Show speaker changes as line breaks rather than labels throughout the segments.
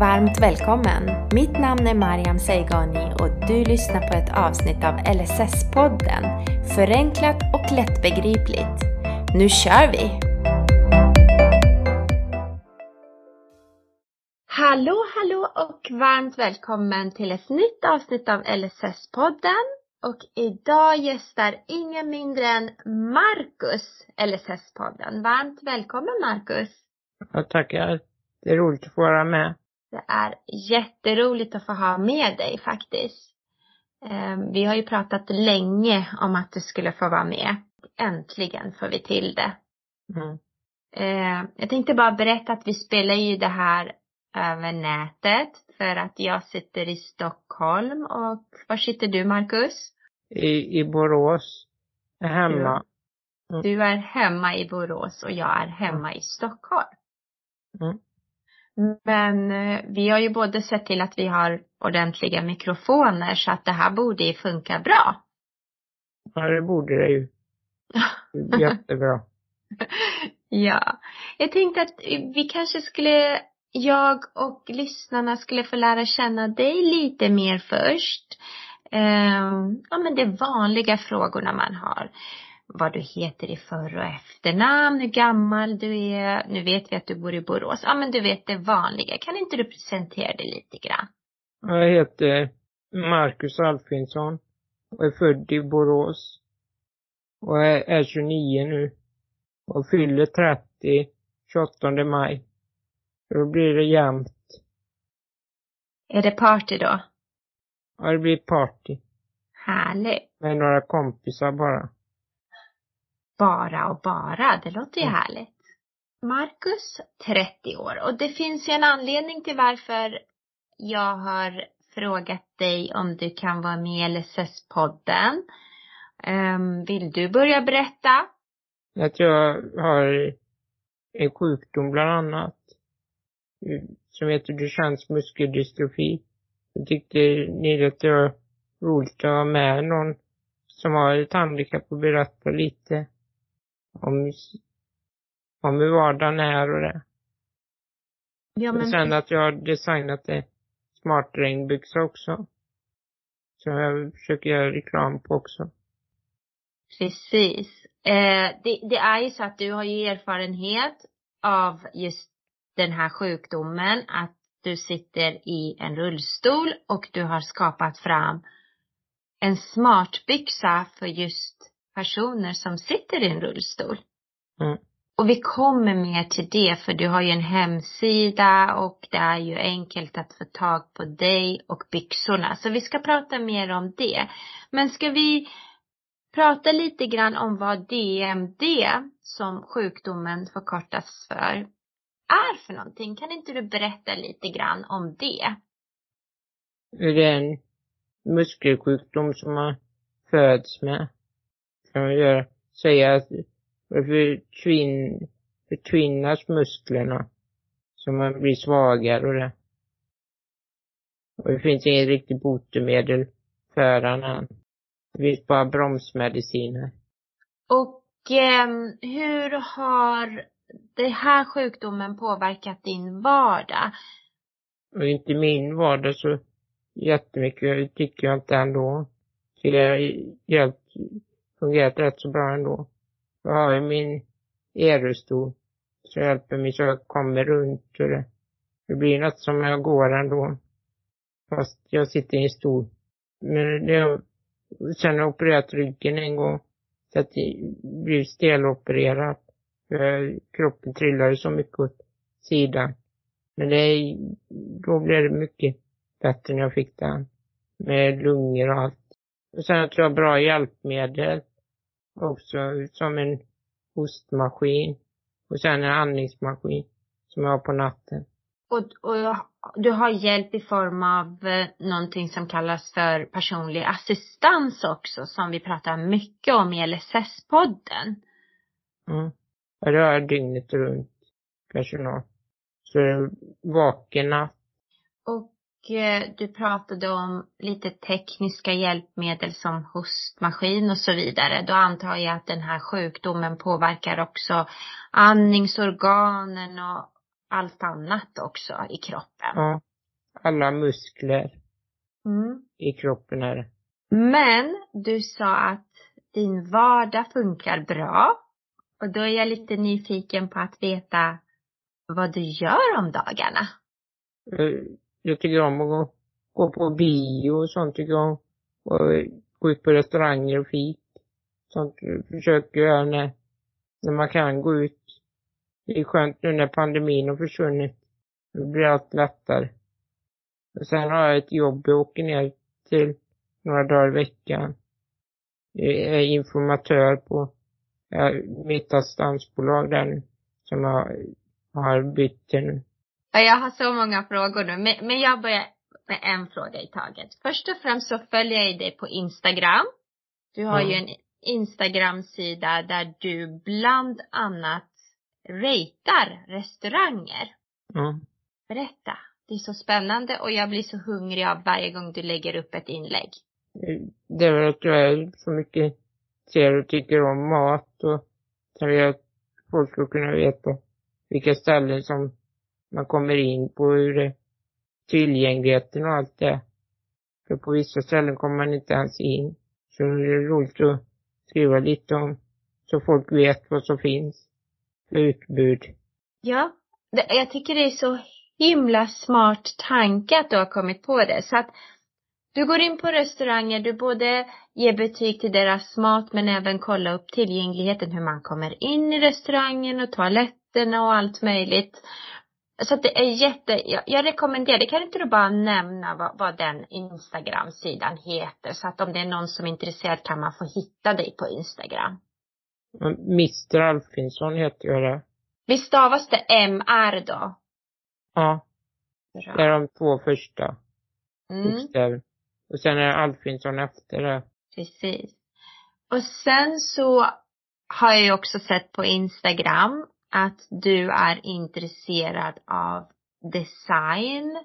varmt välkommen! Mitt namn är Mariam Seigani och du lyssnar på ett avsnitt av LSS-podden. Förenklat och lättbegripligt. Nu kör vi! Hallå, hallå och varmt välkommen till ett nytt avsnitt av LSS-podden. Och idag gästar ingen mindre än Marcus LSS-podden. Varmt välkommen Marcus!
Ja, tackar. Det är roligt att få vara med.
Det är jätteroligt att få ha med dig faktiskt. Ehm, vi har ju pratat länge om att du skulle få vara med. Äntligen får vi till det. Mm. Ehm, jag tänkte bara berätta att vi spelar ju det här över nätet för att jag sitter i Stockholm och var sitter du Marcus?
I, i Borås. Hemma.
Mm. Du är hemma i Borås och jag är hemma i Stockholm. Mm. Men eh, vi har ju både sett till att vi har ordentliga mikrofoner så att det här borde ju funka bra.
Ja, det borde det ju. Jättebra.
ja. Jag tänkte att vi kanske skulle, jag och lyssnarna skulle få lära känna dig lite mer först. Um, ja men de vanliga frågorna man har vad du heter i för och efternamn, hur gammal du är. Nu vet vi att du bor i Borås. Ja, men du vet det vanliga. Kan inte du presentera dig lite grann?
Jag heter Marcus Alfinsson och är född i Borås. Och är 29 nu. Och fyller 30 28 maj. Då blir det jämnt.
Är det party då?
Ja, det blir party.
Härligt.
Med några kompisar bara
bara och bara. Det låter ju mm. härligt. Marcus, 30 år. Och det finns ju en anledning till varför jag har frågat dig om du kan vara med i LSS-podden. Um, vill du börja berätta?
Att jag har en sjukdom bland annat. Som heter Duchennes muskeldystrofi. Jag tyckte ni att det var roligt att ha med någon som har ett handikapp och berätta lite om, om hur vardagen är och det. Ja, men... Sen att jag har designat en smart regnbyxa också. Som jag försöker göra reklam på också.
Precis. Eh, det, det är ju så att du har ju erfarenhet av just den här sjukdomen, att du sitter i en rullstol och du har skapat fram en smartbyxa för just personer som sitter i en rullstol. Mm. Och vi kommer mer till det för du har ju en hemsida och det är ju enkelt att få tag på dig och byxorna. Så vi ska prata mer om det. Men ska vi prata lite grann om vad DMD, som sjukdomen förkortas för, är för någonting? Kan inte du berätta lite grann om det?
Det är en muskelsjukdom som man föds med kan man göra, säga att förtvin, förtvinnas musklerna. Så man blir svagare och det. Och det finns inget riktigt botemedel för än. Det finns bara bromsmediciner.
Och eh, hur har den här sjukdomen påverkat din vardag?
Och inte min vardag så jättemycket tycker jag inte ändå. Så det har hjälpt fungerat rätt så bra ändå. Jag har ju min e-rullstol så hjälper mig så jag kommer runt och det, det blir något som jag går ändå. Fast jag sitter i en stol. Men det, sen har jag opererat ryggen en gång. Så att det blir stelopererat. Kroppen trillar ju så mycket åt sidan. Men det, då blev det mycket bättre när jag fick den. Med lungor och allt. Och sen att jag har bra hjälpmedel också som en hostmaskin och sen en andningsmaskin som jag har på natten.
Och, och du har hjälp i form av eh, någonting som kallas för personlig assistans också som vi pratar mycket om i LSS-podden.
Mm. Ja, det jag dygnet runt personal. Så är vaken natt.
Och du pratade om lite tekniska hjälpmedel som hostmaskin och så vidare. Då antar jag att den här sjukdomen påverkar också andningsorganen och allt annat också i kroppen.
Ja, alla muskler
Mm.
i kroppen är det.
Men du sa att din vardag funkar bra. Och då är jag lite nyfiken på att veta vad du gör om dagarna.
Eh, jag tycker om att gå, gå på bio och sånt tycker jag om. Och eh, gå ut på restauranger och fik. Sånt försöker jag göra när, när man kan gå ut. Det är skönt nu när pandemin har försvunnit. Det blir allt lättare. Och sen har jag ett jobb, jag åker ner till några dagar i veckan. Jag är informatör på eh, mitt assistansbolag där nu. Som jag har bytt till nu.
Ja, Jag har så många frågor nu, men, men jag börjar med en fråga i taget. Först och främst så följer jag dig på Instagram. Du har
Ja.
ju en Instagram-sida där du bland annat ratear restauranger.
Ja.
Berätta. Det är så spännande och jag blir så hungrig av varje gång du lägger upp ett inlägg.
Det är väl att jag är så mycket ser och tycker om mat och sen vill jag att folk ska kunna veta vilka ställen som man kommer in på, hur eh, tillgängligheten och allt det. För på vissa ställen kommer man inte ens in. Så det är roligt att skriva lite om så folk vet vad som finns för utbud.
Ja. Det, jag tycker det är så himla smart tanke att du har kommit på det. Så att du går in på restauranger, du både ger betyg till deras mat men även kollar upp tillgängligheten, hur man kommer in i restaurangen och toaletterna och allt möjligt. Så att det är jätte, jag, jag rekommenderar, det kan inte du bara nämna vad, vad den Instagram-sidan heter så att om det är någon som är intresserad kan man få hitta dig på Instagram.
Mr Alfinsson heter jag där.
Visst stavas det MR då?
Ja, det är de två första
Mm.
Och sen är det Alfinsson efter det.
Precis. Och sen så har jag ju också sett på Instagram att du är intresserad av design,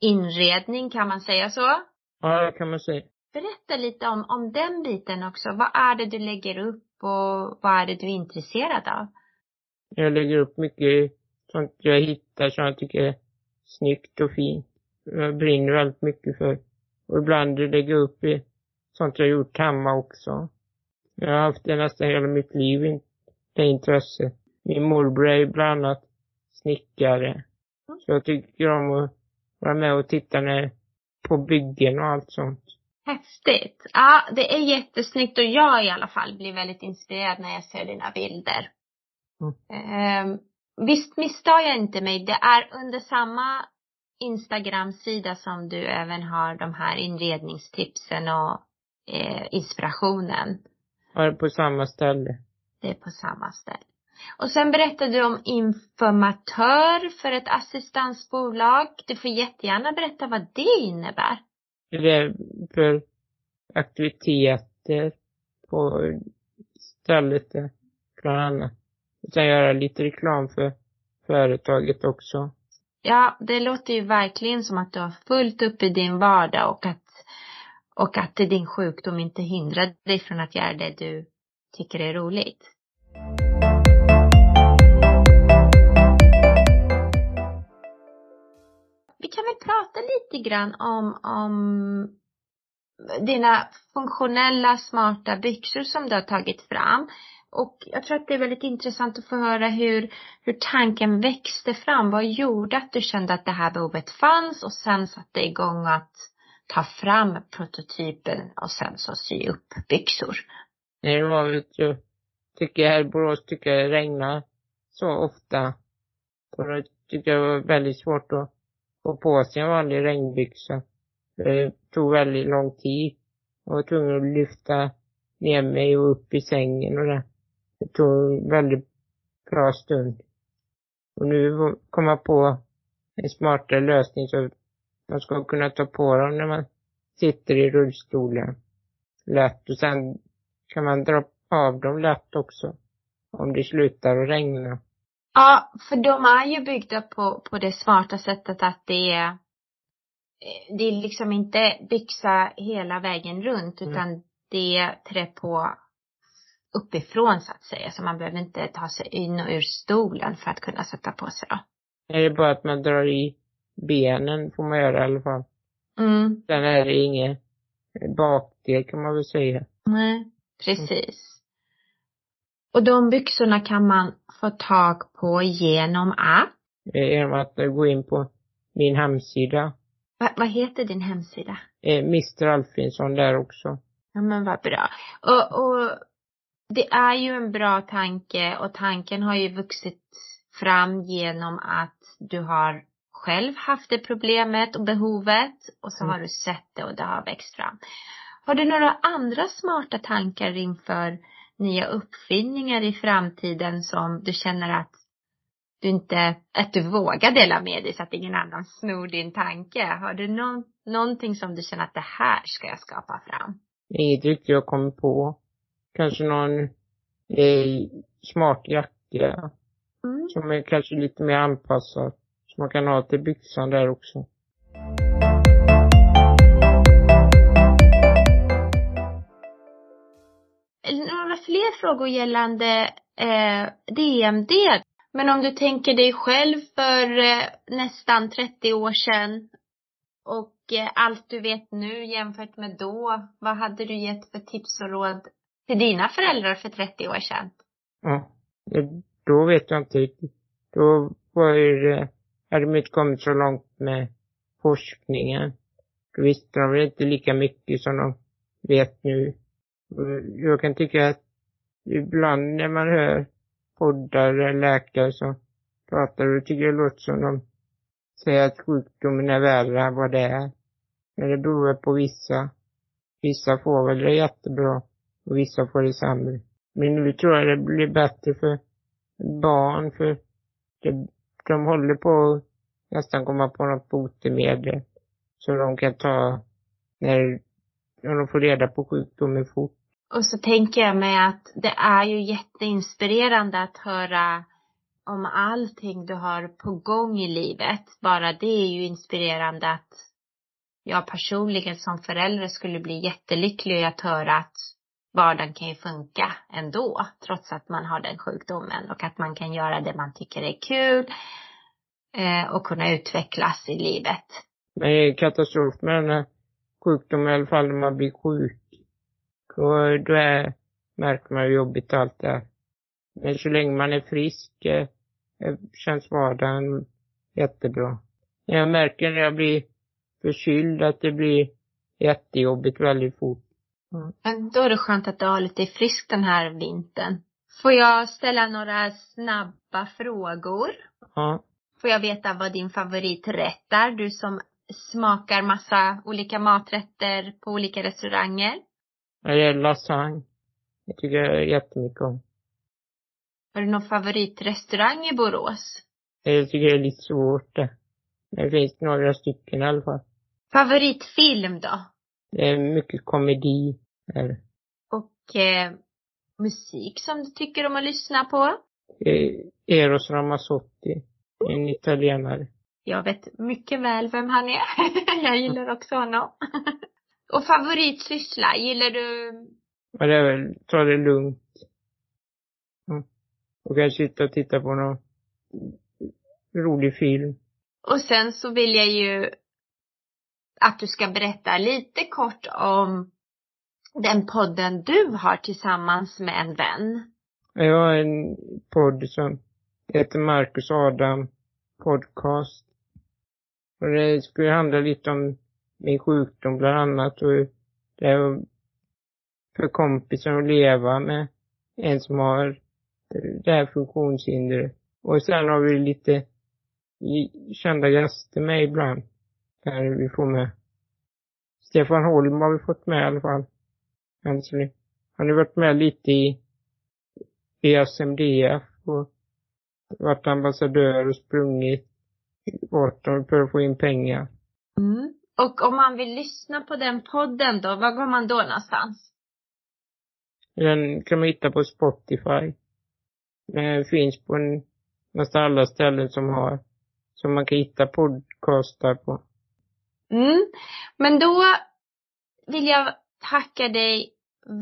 inredning, kan man säga så?
Ja, det kan man säga.
Berätta lite om, om den biten också. Vad är det du lägger upp och vad är det du är intresserad av?
Jag lägger upp mycket sånt jag hittar som jag tycker är snyggt och fint. Jag brinner väldigt mycket för. Och ibland lägger jag upp i sånt jag gjort hemma också. Jag har haft det nästan hela mitt liv, det intresset. Min morbror är bland annat snickare. Så jag tycker om att vara med och titta när, på byggen och allt sånt.
Häftigt. Ja, det är jättesnyggt och jag i alla fall blir väldigt inspirerad när jag ser dina bilder.
Mm.
Ehm, visst misstar jag inte mig. Det är under samma Instagram-sida som du även har de här inredningstipsen och eh, inspirationen.
Ja, det är på samma ställe.
Det är på samma ställe. Och sen berättade du om informatör för ett assistansbolag. Du får jättegärna berätta vad det innebär.
Det är för aktiviteter på stället bland annat. Och sen göra lite reklam för företaget också.
Ja, det låter ju verkligen som att du har fullt upp i din vardag och att, och att din sjukdom inte hindrar dig från att göra det du tycker är roligt. Vi kan väl prata lite grann om, om dina funktionella smarta byxor som du har tagit fram. Och jag tror att det är väldigt intressant att få höra hur, hur tanken växte fram. Vad gjorde att du kände att det här behovet fanns och sen satte igång att ta fram prototypen och sen så sy upp byxor.
Nej, det var vet du, tycker här i Borås tycker jag det regnar så ofta. Och då tycker jag det var väldigt svårt att få på sig en vanlig regnbyxa. Det tog väldigt lång tid. Jag var tvungen att lyfta ner mig och upp i sängen och det. Det tog en väldigt bra stund. Och nu kom jag på en smartare lösning så man ska kunna ta på dem när man sitter i rullstolen. Lätt. Och sen kan man dra av dem lätt också. Om det slutar att regna.
Ja, för de är ju byggda på, på det smarta sättet att det är eh, det är liksom inte byxa hela vägen runt
Mm.
utan det trär på uppifrån så att säga. Så man behöver inte ta sig in och ur stolen för att kunna sätta på sig då.
Det är bara att man drar i benen får man göra i alla fall.
Mm.
Sen är det inget bakdel kan man väl säga.
Nej, precis. Och de byxorna kan man få tag på genom att,
Genom att eh, gå in på min hemsida.
vad, vad heter din hemsida?
Eh, Mr Alfinsson där också.
Ja men vad bra. Och, och det är ju en bra tanke och tanken har ju vuxit fram genom att du har själv haft det problemet och behovet och så
Mm.
har du sett det och det har växt fram. Har du några andra smarta tankar inför nya uppfinningar i framtiden som du känner att du inte, att du vågar dela med dig så att ingen annan snor din tanke? Har du någon, någonting som du känner att det här ska jag skapa fram?
Inget riktigt jag kommer på. Kanske någon eh, smart jacka
Mm.
som är kanske lite mer anpassad. Som man kan ha till byxan där också.
Fler frågor gällande eh, DMD. Men om du tänker dig själv för eh, nästan 30 år sedan och eh, allt du vet nu jämfört med då. Vad hade du gett för tips och råd till dina föräldrar för 30 år sedan?
Ja. Då vet jag inte riktigt. Då var ju det, hade de inte kommit så långt med forskningen. Då visste de väl inte lika mycket som de vet nu. Jag kan tycka att ibland när man hör poddar eller läkare som pratar, då tycker jag det låter som de säger att sjukdomen är värre än vad det är. Men det beror väl på vissa. Vissa får väl det jättebra och vissa får det sämre. Men nu tror jag det blir bättre för barn för det, de håller på att nästan komma på något botemedel som de kan ta när, när de får reda på sjukdomen fort.
Och så tänker jag mig att det är ju jätteinspirerande att höra om allting du har på gång i livet. Bara det är ju inspirerande att jag personligen som förälder skulle bli jättelycklig att höra att vardagen kan ju funka ändå, trots att man har den sjukdomen och att man kan göra det man tycker är kul eh, och kunna utvecklas i livet.
Men det är katastrof med den här eh, sjukdomen i alla fall när man blir sjuk. Och då är, märker man hur jobbigt allt är. Men så länge man är frisk eh, eh, känns vardagen jättebra. Jag märker när jag blir förkyld att det blir jättejobbigt väldigt fort.
Men då är det skönt att du har lite frisk den här vintern. Får jag ställa några snabba frågor?
Ja.
Får jag veta vad din favoriträtt är? Du som smakar massa olika maträtter på olika restauranger.
Jag gillar lasagne. Det tycker jag jättemycket om.
Har du någon favoritrestaurang i Borås?
Jag tycker det är lite svårt det. Det finns några stycken i alla fall.
Favoritfilm då?
Det är mycket komedi. Är.
Och eh, musik som du tycker om att lyssna på?
det. Eros Ramazzotti. En italienare.
Jag vet mycket väl vem han är. jag gillar också honom. Och favoritsyssla, gillar du
Men det är väl, ta det lugnt. Mm. Och kanske sitta och titta på någon rolig film.
Och sen så vill jag ju att du ska berätta lite kort om den podden du har tillsammans med en vän.
Jag har en podd som heter Marcus Adam Podcast. Och det skulle handla lite om min sjukdom bland annat och det är för kompisar att leva med en som har det här funktionshindret. Och sen har vi lite kända gäster med ibland. Där vi får med. Stefan Holm har vi fått med i alla fall. Han har varit med lite i SMDF och varit ambassadör och sprungit åt dem för att få in pengar.
Mm. Och om man vill lyssna på den podden då, var går man då någonstans?
Den kan man hitta på Spotify. Den finns på en, nästan alla ställen som har, som man kan hitta podcastar på.
Mm. Men då vill jag tacka dig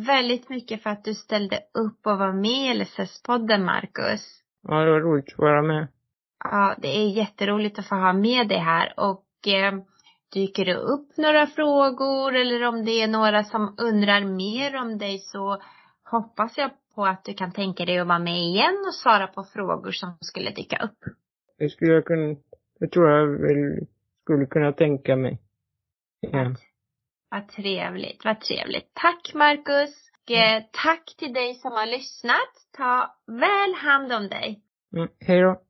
väldigt mycket för att du ställde upp och var med i LSS-podden, Marcus.
Ja, det var roligt att vara med.
Ja, det är jätteroligt att få ha med dig här och eh, dyker det upp några frågor eller om det är några som undrar mer om dig så hoppas jag på att du kan tänka dig att vara med igen och svara på frågor som skulle dyka upp.
Det skulle jag kunna, det tror jag väl skulle kunna tänka mig. Ja.
Vad trevligt, vad trevligt. Tack Marcus. Mm. tack till dig som har lyssnat. Ta väl hand om dig.
Mm, hej då.